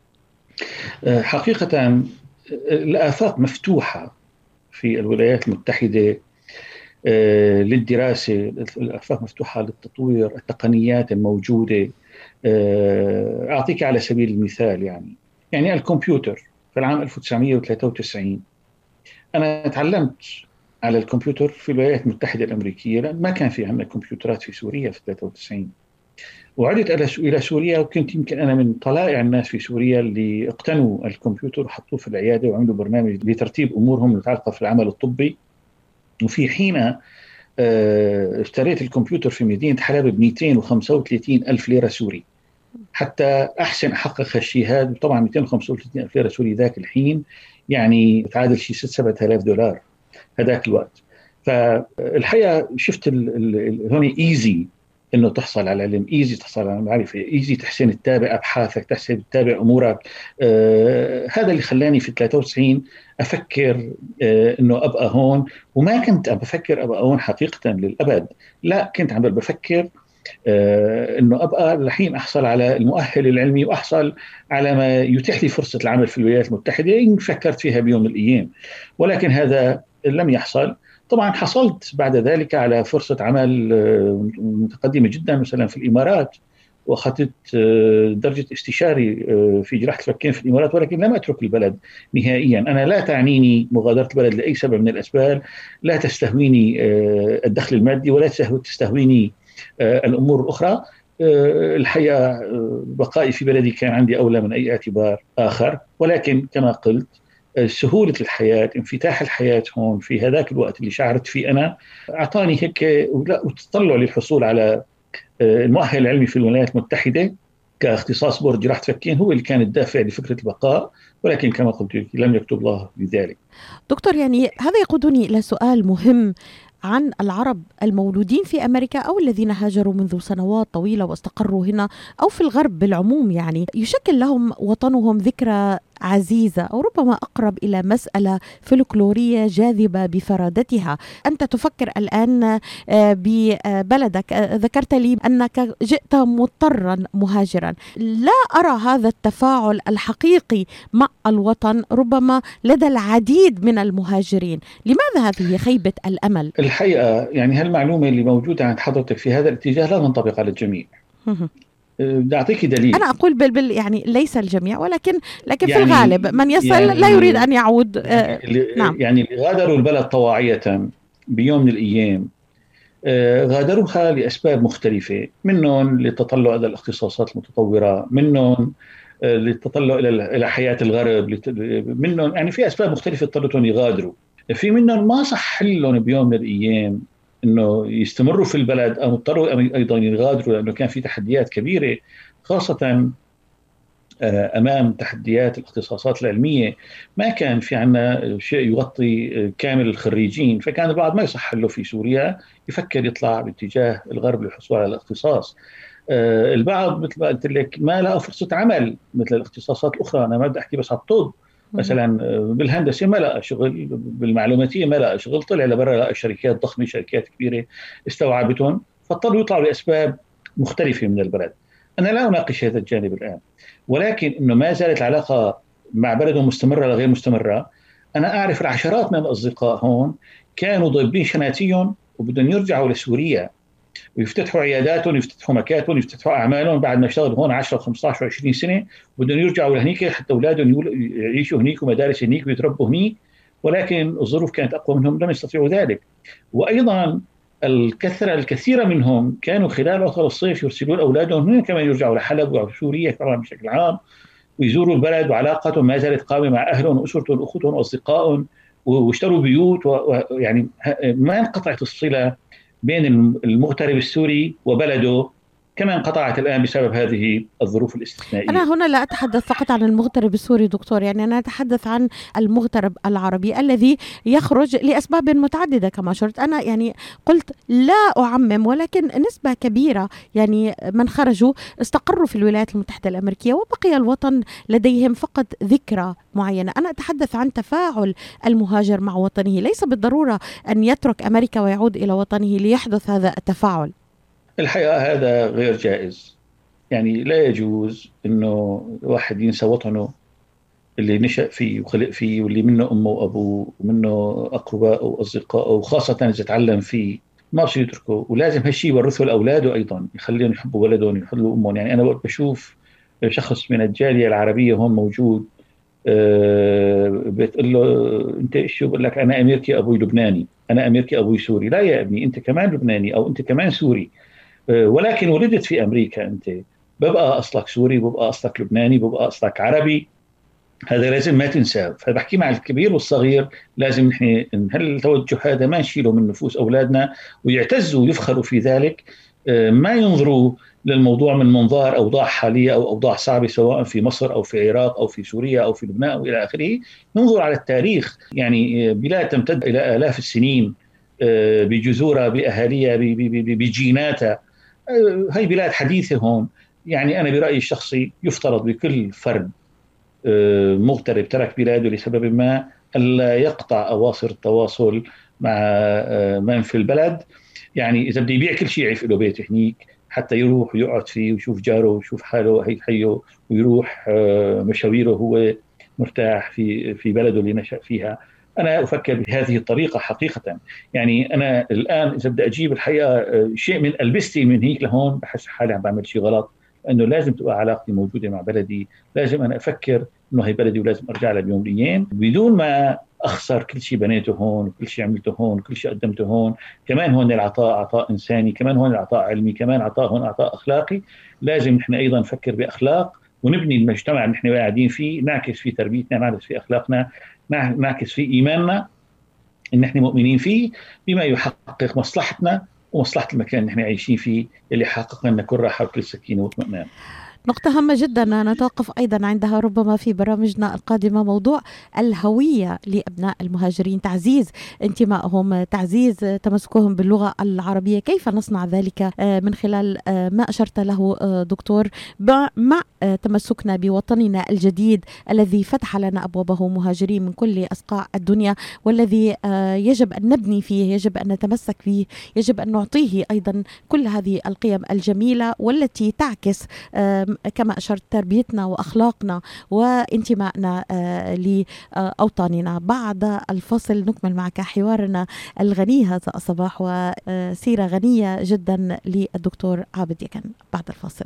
أه، حقيقة الآفاق مفتوحة في الولايات المتحدة أه، للدراسة الآفاق مفتوحة للتطوير التقنيات الموجودة أه، أعطيك على سبيل المثال يعني يعني الكمبيوتر في العام 1993 أنا تعلمت على الكمبيوتر في الولايات المتحدة الأمريكية. لأن ما كان في عندنا كمبيوترات في سوريا في 93 وعدت إلى سوريا وكنت يمكن أنا من طلائع الناس في سوريا اللي اقتنوا الكمبيوتر وحطوه في العيادة وعملوا برنامج لترتيب أمورهم المتعلقة في العمل الطبي. وفي حينها آه، اشتريت الكمبيوتر في مدينة حلب ب 235 ألف ليرة سوري. حتى أحسن أحقق هذا طبعا 235 ألف ليرة سوري ذاك الحين يعني تعادل شيء 6 7000 دولار. هذاك الوقت. فالحقيقة شفت هون ايزي إنه تحصل على علم ايزي تحصل على معرفة ايزي تحسن تتابع أبحاثك تحسن تتابع أمورك. آه هذا اللي خلاني في 93 أفكر آه إنه أبقى هون. وما كنت عم بفكر أبقى هون حقيقة للأبد. لا كنت عم بفكر آه إنه أبقى الحين أحصل على المؤهل العلمي وأحصل على ما يتيح لي فرصة العمل في الولايات المتحدة إن فكرت فيها بيوم من الأيام. ولكن هذا لم يحصل طبعا حصلت بعد ذلك على فرصة عمل آه، متقدمة جدا مثلا في الإمارات وأخذت آه، درجة استشاري آه، في جراحة الفكين في الإمارات ولكن لم أترك البلد نهائيا. أنا لا تعنيني مغادرة البلد لأي سبب من الأسباب لا تستهويني الدخل المادي ولا تستهويني الأمور الأخرى. الحقيقة بقائي في بلدي كان عندي أولى من أي اعتبار آخر ولكن كما قلت سهولة الحياة انفتاح الحياة هون في هذاك الوقت اللي شعرت فيه أنا أعطاني هيك وتطلع للحصول على آه، المؤهل العلمي في الولايات المتحدة كاختصاص بورد جراحة فكين هو اللي كان الدافع لفكرة البقاء ولكن كما قلت لم يكتب الله بذلك. دكتور يعني هذا يقودني إلى سؤال مهم عن العرب المولودين في أمريكا أو الذين هاجروا منذ سنوات طويلة واستقروا هنا أو في الغرب بالعموم يعني. يشكل لهم وطنهم ذكرى عزيزة أو ربما أقرب إلى مسألة فلكلورية جاذبة بفرادتها. أنت تفكر الآن آه، ببلدك. آه، ذكرت لي أنك جئت مضطرا مهاجرا. لا أرى هذا التفاعل الحقيقي مع الوطن ربما لدى العديد من المهاجرين. لماذا هذه خيبة الأمل؟ الحقيقة يعني هالمعلومة اللي موجودة عند حضرتك في هذا الاتجاه لا تنطبق على الجميع. بدي اعطيك دليل. أنا أقول بال بال يعني ليس الجميع ولكن لكن يعني في الغالب من يصل يعني لا يريد أن يعود آه نعم. يعني اللي غادروا البلد طواعية بيوم من الأيام آه غادروها لأسباب مختلفة منهم للتطلع إلى الاختصاصات المتطورة منهم آه للتطلع إلى إلى حياة الغرب منهم يعني في أسباب مختلفة اضطرتهم يغادروا. في منهم ما صح لهم بيوم من الأيام إنه يستمروا في البلد أو اضطروا أيضا يغادروا لأنه كان في تحديات كبيرة خاصة آه، أمام تحديات الاختصاصات العلمية. ما كان في عندنا شيء يغطي كامل الخريجين فكان البعض ما يصح له في سوريا يفكر يطلع باتجاه الغرب للحصول على الاختصاص. آه، البعض مثل ما قلت لك ما لقى فرصة عمل مثل الاختصاصات الأخرى. أنا ما بدي أحكي بس على الطب. مثلا بالهندسة ما لقى شغل بالمعلوماتية ما لقى شغل طلع لبرا لقى شركات ضخمة شركات كبيرة استوعبتهم فاضطروا يطلعوا لاسباب مختلفة من البلد. أنا لا أناقش هذا الجانب الآن ولكن إنه ما زالت العلاقة مع بلدهم مستمرة ولا غير مستمرة. أنا أعرف العشرات من الأصدقاء هون كانوا ضاربين شناتيهم وبدهم يرجعوا لسوريا. ويفتتحوا عياداتهم ويفتتحوا مكاتبهم ويفتتحوا أعمالهم بعد ما اشتغلوا هون 10 و15 و20 سنة. بدهم يرجعوا لهنيك حتى أولادهم يعيشوا هنيك ومدارس هنيك ويتربوا هنيك. ولكن الظروف كانت أقوى منهم لم يستطيعوا ذلك. وأيضا الكثرة الكثيره منهم كانوا خلال عطل الصيف يرسلون أولادهم هنا كمان يرجعوا لحلب وسوريا كمان بشكل عام ويزوروا البلد وعلاقتهم ما زالت قائمه مع أهلهم وأسرتهم وأخوتهم وأصدقائهم واشتروا بيوت ويعني ما انقطعت الصلة بين المغترب السوري وبلده كما انقطعت الآن بسبب هذه الظروف الاستثنائية. أنا هنا لا أتحدث فقط عن المغترب السوري دكتور. يعني أنا أتحدث عن المغترب العربي الذي يخرج لأسباب متعددة كما شرت. أنا يعني قلت لا أعمم ولكن نسبة كبيرة يعني من خرجوا استقروا في الولايات المتحدة الأمريكية وبقي الوطن لديهم فقط ذكرى معينة. أنا أتحدث عن تفاعل المهاجر مع وطنه. ليس بالضرورة أن يترك أمريكا ويعود إلى وطنه ليحدث هذا التفاعل. الحقيقة هذا غير جائز. يعني لا يجوز إنه واحد ينسى وطنه اللي نشأ فيه وخلق فيه واللي منه أمه وأبوه ومنه اقربائه وأصدقائه وخاصة إذا تعلم فيه. ما بصير يتركه. ولازم هالشيء يورثه لأولاده أيضا. يخليهم يحبوا بلدهم يحبوا أمهم. يعني أنا وقت بشوف شخص من الجالية العربية هون موجود أه بتقول له أنت شو بقول لك؟ أنا امريكي أبوي لبناني. أنا امريكي أبوي سوري. لا يا ابني أنت كمان لبناني أو أنت كمان سوري. ولكن ولدت في أمريكا أنت. ببقى أصلك سوري ببقى أصلك لبناني ببقى أصلك عربي. هذا لازم ما تنساه. فبحكي مع الكبير والصغير لازم نحن هالتوجه هذا ما نشيله من نفوس أولادنا ويعتزوا ويفخروا في ذلك. ما ينظروا للموضوع من منظار أوضاع حالية أو أوضاع صعبة سواء في مصر أو في العراق أو في سوريا أو في لبنان أو إلى آخره، ننظر على التاريخ. يعني بلاد تمتد إلى آلاف السنين بجذورها بأهاليها بجيناتها. هي بلاد حديثة هون. يعني أنا برأيي الشخصي يفترض بكل فرد مغترب ترك بلاده لسبب ما ألا يقطع أواصر التواصل مع من في البلد. يعني إذا بده يبيع كل شيء يعرف له بيت هنيك حتى يروح ويقعد فيه ويشوف جاره ويشوف حاله هي حية ويروح مشاويره هو مرتاح في في بلده اللي نشأ فيها. أنا أفكر بهذه الطريقة حقيقة. يعني أنا الآن إذا بدي أجيب الحقيقة شيء من ألبستي من هيك لهون بحس حالي عم بعمل شيء غلط إنه لازم تبقى علاقتي موجودة مع بلدي، لازم أنا أفكر إنه هي بلدي ولازم أرجع لها بيوم الأيام بدون ما أخسر كل شيء بنيته هون، كل شيء عملته هون، كل شيء قدمته هون، كمان هون العطاء عطاء إنساني، كمان هون العطاء علمي، كمان عطاء هون عطاء أخلاقي، لازم نحن أيضا نفكر بأخلاق ونبني المجتمع اللي نحن قاعدين فيه، نعكس فيه تربيتنا، نعكس فيه أخلاقنا، نعكس فيه إيماننا إن نحن مؤمنين فيه بما يحقق مصلحتنا ومصلحة المكان اللي نحن عايشين فيه اللي حقق لنا كل راحة وكل سكينة وإطمئنان. نقطة هامة جدا. نتوقف أيضا عندها ربما في برامجنا القادمة موضوع الهوية لأبناء المهاجرين. تعزيز انتمائهم تعزيز تمسكهم باللغة العربية. كيف نصنع ذلك؟ من خلال ما أشرت له دكتور مع تمسكنا بوطننا الجديد الذي فتح لنا أبوابه مهاجرين من كل أصقاع الدنيا والذي يجب أن نبني فيه يجب أن نتمسك فيه يجب أن نعطيه أيضا كل هذه القيم الجميلة والتي تعكس كما أشرت تربيتنا وأخلاقنا وانتمائنا لأوطاننا. بعد الفصل نكمل معك حوارنا الغني هذا الصباح وسيرة غنية جدا للدكتور عابد يكن بعد الفاصل.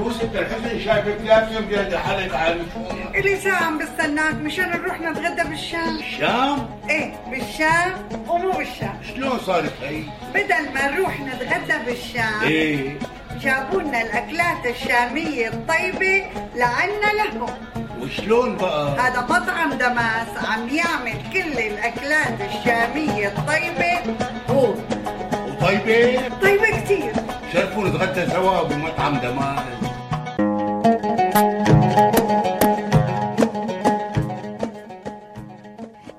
يوسف الحسن شايفك لابسه بجد حلت على إلي ساعة عم بستناك مشان نروح نتغدى بالشام الشام؟ إيه بالشام ومو بالشام شلون صارت هي؟ بدل ما نروح نتغدى بالشام إيه جابوا لنا الأكلات الشامية الطيبة لعنا لهم وشلون بقى؟ هذا مطعم دماس عم يعمل كل الأكلات الشامية الطيبة هو وطيبة؟ طيبة كتير شرفوا نتغدى سوا بمطعم دماس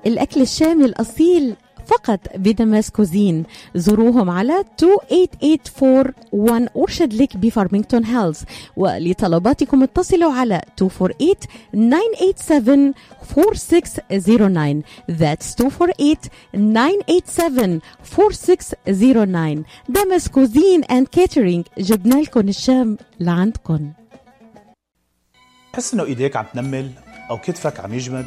الأكل الشامي الأصيل فقط ب Damas Cuisine زوروهم على 28841 Orchard Lake بفارمينغتون هيلز. ولطلباتكم اتصلوا على 248 987 4609 That's 248 987 4609 Damas Cuisine and catering جبنا لكم الشام لعندكم. تحس إنه إيديك عم تنمل أو كتفك عم يجمد؟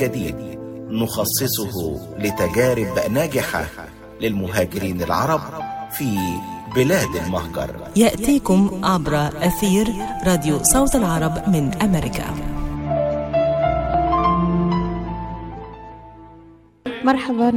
جديد نخصصه لتجارب ناجحة للمهاجرين العرب في بلاد المهجر. يأتيكم عبر أثير راديو صوت العرب من أمريكا. مرحبا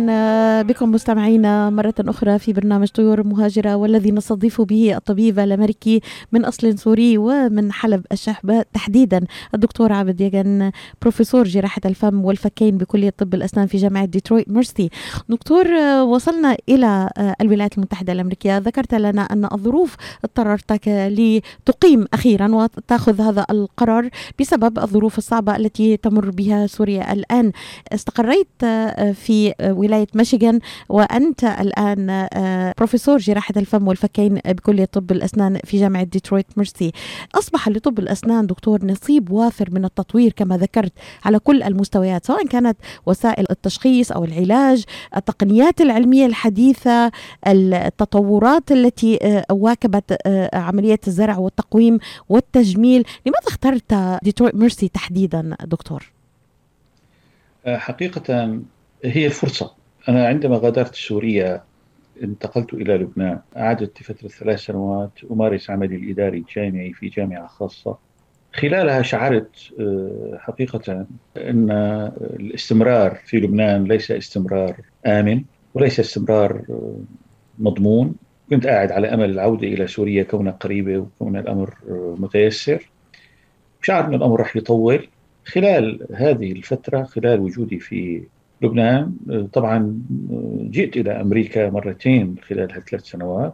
بكم مستمعينا مرة أخرى في برنامج طيور مهاجرة والذي نستضيف به الطبيب الأمريكي من أصل سوري ومن حلب الشحبة تحديدا الدكتور عابد يجن بروفيسور جراحة الفم والفكين بكلية طب الأسنان في جامعة ديترويت ميرسي. دكتور وصلنا إلى الولايات المتحدة الأمريكية. ذكرت لنا أن الظروف اضطررتك لتقيم أخيرا وتأخذ هذا القرار بسبب الظروف الصعبة التي تمر بها سوريا الآن. استقريت في ولاية ميشيغان. وأنت الآن بروفيسور جراحة الفم والفكين بكلية طب الأسنان في جامعة ديترويت. ميرسي. أصبح لطب الأسنان دكتور نصيب وافر من التطوير كما ذكرت على كل المستويات سواء كانت وسائل التشخيص أو العلاج التقنيات العلمية الحديثة التطورات التي واكبت عملية الزرع والتقويم والتجميل. لماذا اخترت ديترويت ميرسي تحديدا دكتور؟ حقيقة هي فرصة. أنا عندما غادرت سوريا انتقلت إلى لبنان. قعدت لفترة ثلاث سنوات أمارس عملي الإداري الجامعي في جامعة خاصة. خلالها شعرت حقيقة أن الاستمرار في لبنان ليس استمرار آمن وليس استمرار مضمون. كنت قاعد على أمل العودة إلى سوريا كونها قريبة وكون الأمر متيسر. شعر أن الأمر رح يطول. خلال هذه الفترة خلال وجودي في لبنان طبعا جئت إلى أمريكا مرتين خلال هالثلاث سنوات.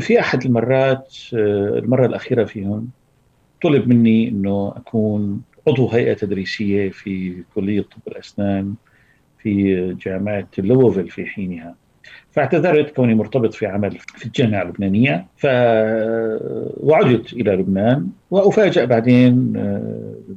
في أحد المرات المرة الأخيرة فيهم طلب مني أنه أكون عضو هيئة تدريسية في كلية طب الأسنان في جامعة لوفل في حينها. فاعتذرت كوني مرتبط في عمل في الجامعة اللبنانية. ف وعدت إلى لبنان وأفاجأ بعدين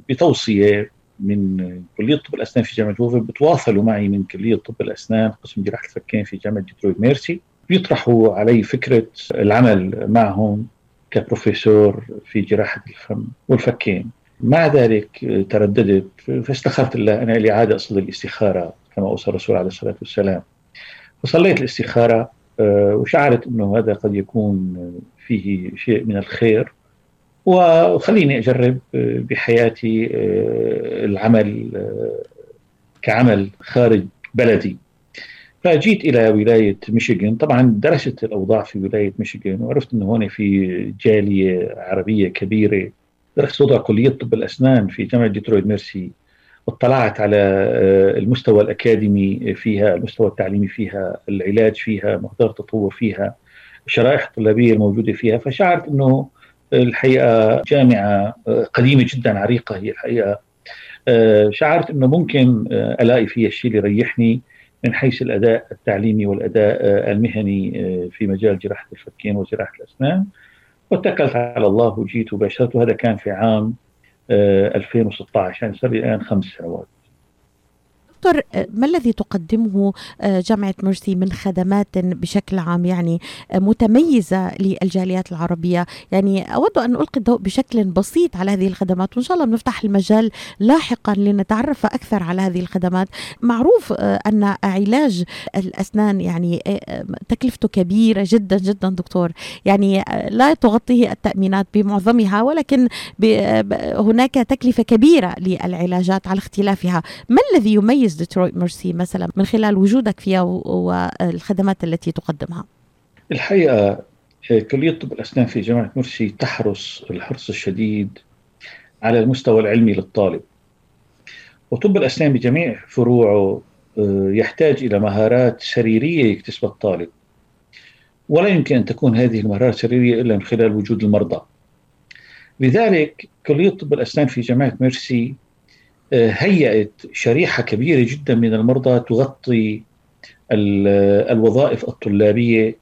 بتوصية من كلية طب الأسنان في جامعة لوفل بتواصلوا معي من كلية طب الأسنان قسم جراحة الفكين في جامعة ديترويت ميرسي. بيطرحوا علي فكرة العمل معهم كبروفيسور في جراحة الفم والفكين. مع ذلك ترددت فاستخرت الله أنا لي عادة أصلي الاستخارة كما أوصى الرسول عليه الصلاة والسلام. فصليت الاستخارة وشعرت أنه هذا قد يكون فيه شيء من الخير. وخليني أجرب بحياتي العمل كعمل خارج بلدي. فجيت إلى ولاية ميشيغان. طبعا درست الأوضاع في ولاية ميشيغان وعرفت أنه هون في جالية عربية كبيرة. درست وضع كلية طب الأسنان في جامعة ديترويت ميرسي. اطلعت على المستوى الأكاديمي فيها المستوى التعليمي فيها العلاج فيها مقدار التطور فيها الشرائح الطلابية الموجودة فيها. فشعرت أنه الحقيقة جامعة قديمة جدا عريقة هي الحقيقة. شعرت أنه ممكن ألاقي فيها الشيء اللي يريحني من حيث الأداء التعليمي والأداء المهني في مجال جراحة الفكين وجراحة الأسنان. واتكلت على الله وجيت وباشرت وهذا كان في عام 2016 يعني صار لي الآن خمس سنوات. دكتور ما الذي تقدمه جامعة مرسي من خدمات بشكل عام يعني متميزة للجاليات العربية؟ يعني أود أن ألقي الضوء بشكل بسيط على هذه الخدمات وإن شاء الله بنفتح المجال لاحقا لنتعرف أكثر على هذه الخدمات. معروف أن علاج الأسنان يعني تكلفته كبيرة جدا جدا دكتور. يعني لا تغطيه التأمينات بمعظمها ولكن هناك تكلفة كبيرة للعلاجات على اختلافها. ما الذي يميز ديترويت ميرسي مثلا من خلال وجودك فيها والخدمات التي تقدمها. الحقيقة كلية طب الأسنان في جامعة مرسي تحرص الحرص الشديد على المستوى العلمي للطالب. وطب الأسنان بجميع فروعه يحتاج إلى مهارات سريرية يكتسبها الطالب. ولا يمكن أن تكون هذه المهارات السريرية إلا من خلال وجود المرضى. لذلك كلية طب الأسنان في جامعة ميرسي هيأت شريحة كبيرة جدا من المرضى تغطي الوظائف الطلابية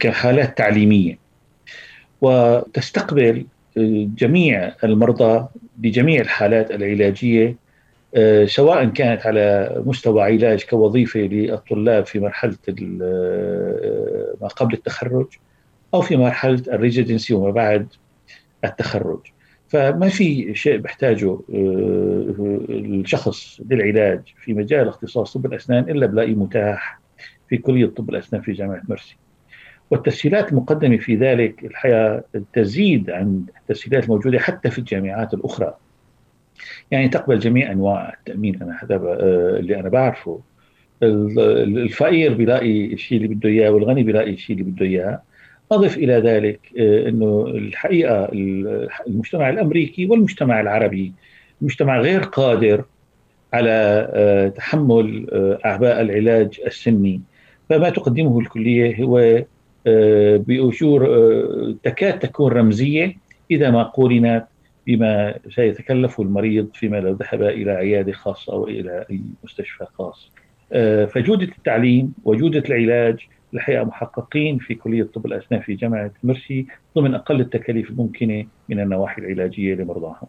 كحالات تعليمية. وتستقبل جميع المرضى بجميع الحالات العلاجية سواء كانت على مستوى علاج كوظيفة للطلاب في مرحلة ما قبل التخرج أو في مرحلة الريزيدنسي وما بعد التخرج. فما في شيء بيحتاجه الشخص للعلاج في مجال اختصاص طب الأسنان إلا بلاقي متاح في كلية طب الأسنان في جامعة مرسي. والتسهيلات المقدمة في ذلك الحقيقة تزيد عن التسهيلات الموجودة حتى في الجامعات الأخرى. يعني تقبل جميع أنواع التأمين أنا هذا اللي أنا بعرفه. الفقير بيلاقي الشيء اللي بده إياه والغني بيلاقي الشيء اللي بده إياه. أضف إلى ذلك أنه الحقيقة المجتمع الأمريكي والمجتمع العربي مجتمع غير قادر على تحمل أعباء العلاج السني فما تقدمه الكلية هو بأجور تكاد تكون رمزية إذا ما قورنت بما سيتكلفه المريض فيما لو ذهب إلى عيادة خاصة أو إلى أي مستشفى خاص. فجودة التعليم وجودة العلاج الحقيقة محققين في كلية طب الأسنان في جامعة مرسي ضمن أقل التكاليف الممكنة من النواحي العلاجية لمرضاهم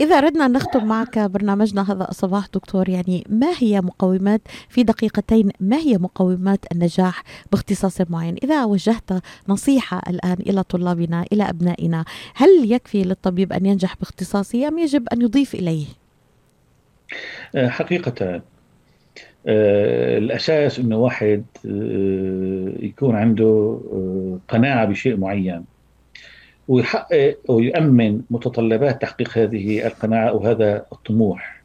إذا أردنا أن نختم معك برنامجنا هذا الصباح دكتور يعني ما هي مقومات في دقيقتين ما هي مقومات النجاح باختصاص معين إذا وجهت نصيحة الآن إلى طلابنا إلى أبنائنا هل يكفي للطبيب أن ينجح باختصاصه أم يجب أن يضيف إليه؟ حقيقة آه الأساس إنه واحد آه يكون عنده آه قناعة بشيء معين ويحقق ويؤمن متطلبات تحقيق هذه القناعة وهذا الطموح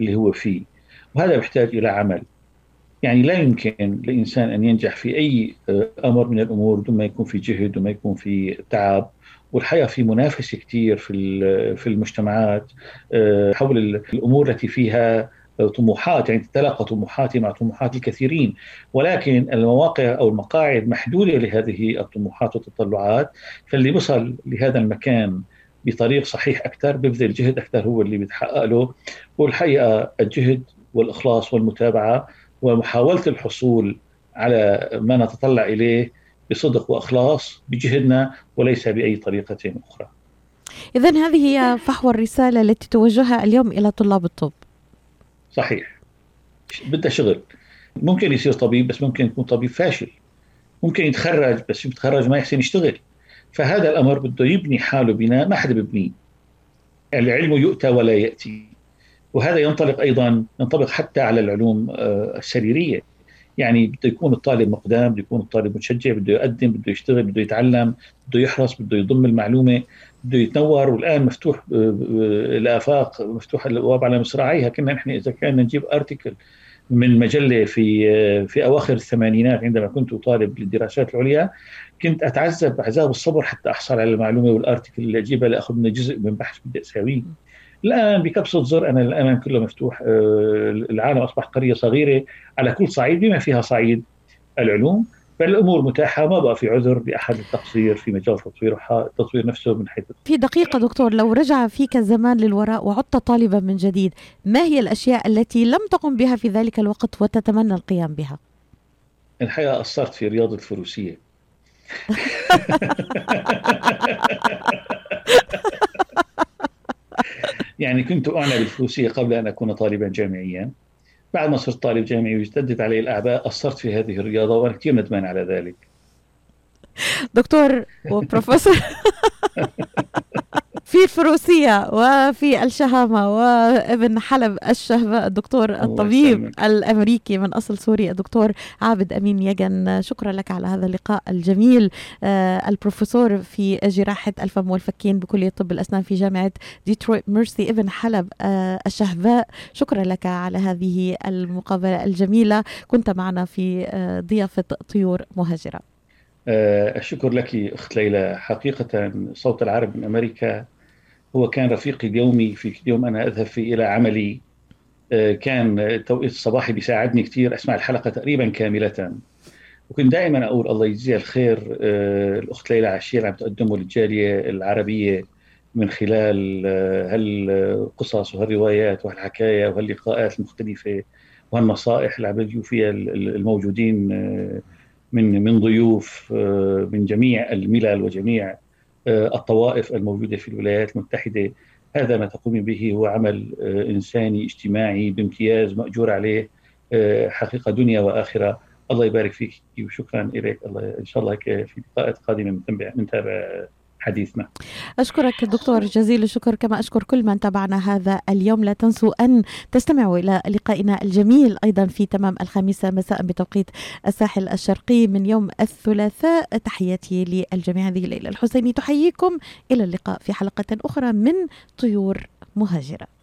اللي هو فيه. وهذا يحتاج إلى عمل. يعني لا يمكن للانسان أن ينجح في أي أمر من الأمور دون ما يكون في جهد وما يكون في تعب. والحقيقة في منافسة كثير في في المجتمعات حول الأمور التي فيها طموحات يعني تتلاقى طموحاتي مع طموحات الكثيرين ولكن المواقع أو المقاعد محدودة لهذه الطموحات والتطلعات فاللي وصل لهذا المكان بطريق صحيح أكثر ببذل جهد أكثر هو اللي بيتحقق له والحقيقة الجهد والإخلاص والمتابعة ومحاولة الحصول على ما نتطلع إليه بصدق وإخلاص بجهدنا وليس بأي طريقة أخرى. اذا هذه هي فحوى الرسالة التي توجهها اليوم إلى طلاب الطب. صحيح. بدها شغل. ممكن يصير طبيب بس ممكن يكون طبيب فاشل. ممكن يتخرج بس يتخرج ما يحسن يشتغل. فهذا الأمر بده يبني حاله بناء ما حدا ببنيه العلم يؤتى ولا يأتي. وهذا ينطلق أيضا ينطبق حتى على العلوم السريرية. يعني بده يكون الطالب مقدام بده يكون الطالب متشجع بده يقدم بده يشتغل بده يتعلم بده يحرص بده يضم المعلومة. بده يتنور والآن مفتوح الآفاق مفتوح الابواب على مصراعيها. كنا نحن إذا كان نجيب ارتكل من مجلة في في أواخر الثمانينات عندما كنت طالب للدراسات العليا كنت أتعذب عذاب الصبر حتى أحصل على المعلومة والارتكل اللي أجيبها لأخذ منه جزء من بحث بدي اساويه الآن بكبسة زر أنا الامام كله مفتوح العالم أصبح قرية صغيرة على كل صعيد بما فيها صعيد العلوم. فالامور متاحة ما بقى في عذر لاحد التقصير في مجال تطوير التطوير نفسه من حيث في دقيقة دكتور لو رجع فيك الزمان للوراء وعدت طالبا من جديد ما هي الأشياء التي لم تقم بها في ذلك الوقت وتتمنى القيام بها؟ الحقيقة قصرت في رياضة الفروسية. يعني كنت اعنى بالفروسية قبل أن أكون طالبا جامعيا. بعد ما صرت طالب جامعي واشتدت علي الأعباء قصرت في هذه الرياضة وأنا كثير ندمان على ذلك. دكتور وبروفيسور. في الفروسية وفي الشهامة وابن حلب الشهباء الدكتور الطبيب. الأمريكي من أصل سوري الدكتور عابد أمين يجن. شكرا لك على هذا اللقاء الجميل. آه، البروفيسور في جراحة الفم والفكين بكلية طب الأسنان في جامعة ديترويت ميرسي ابن حلب آه، الشهباء شكرا لك على هذه المقابلة الجميلة. كنت معنا في آه، ضيافة طيور مهاجرة. الشكر لك أخت ليلى. حقيقة صوت العرب من أمريكا هو كان رفيقي اليومي في يوم أنا أذهب فيه إلى عملي. آه، كان التوقيت الصباحي بيساعدني كثير أسمع الحلقة تقريبا كاملة. وكنت دائما أقول الله يجزيها الخير آه، الأخت ليلى عشير عم تقدمه للجالية العربية من خلال آه، هالقصص وهالروايات وهالحكاية وهاللقاءات المختلفة وهالنصائح اللي عم يجوا فيها ال- ال- الموجودين من من ضيوف من جميع الملل وجميع الطوائف الموجودة في الولايات المتحدة. هذا ما تقومي به هو عمل آه، إنساني اجتماعي بامتياز مأجور عليه آه، حقيقة دنيا وآخرة. الله يبارك فيك وشكرا لك الله إن شاء الله في لقاءات قادمة نتابع حديثنا. أشكرك دكتور جزيل الشكر كما أشكر كل من تابعنا هذا اليوم. لا تنسوا أن تستمعوا إلى لقائنا الجميل أيضا في تمام الخامسة مساء بتوقيت الساحل الشرقي من يوم الثلاثاء. تحياتي للجميع. هذه الليلة الحسيني تحييكم. إلى اللقاء في حلقة أخرى من طيور مهاجرة.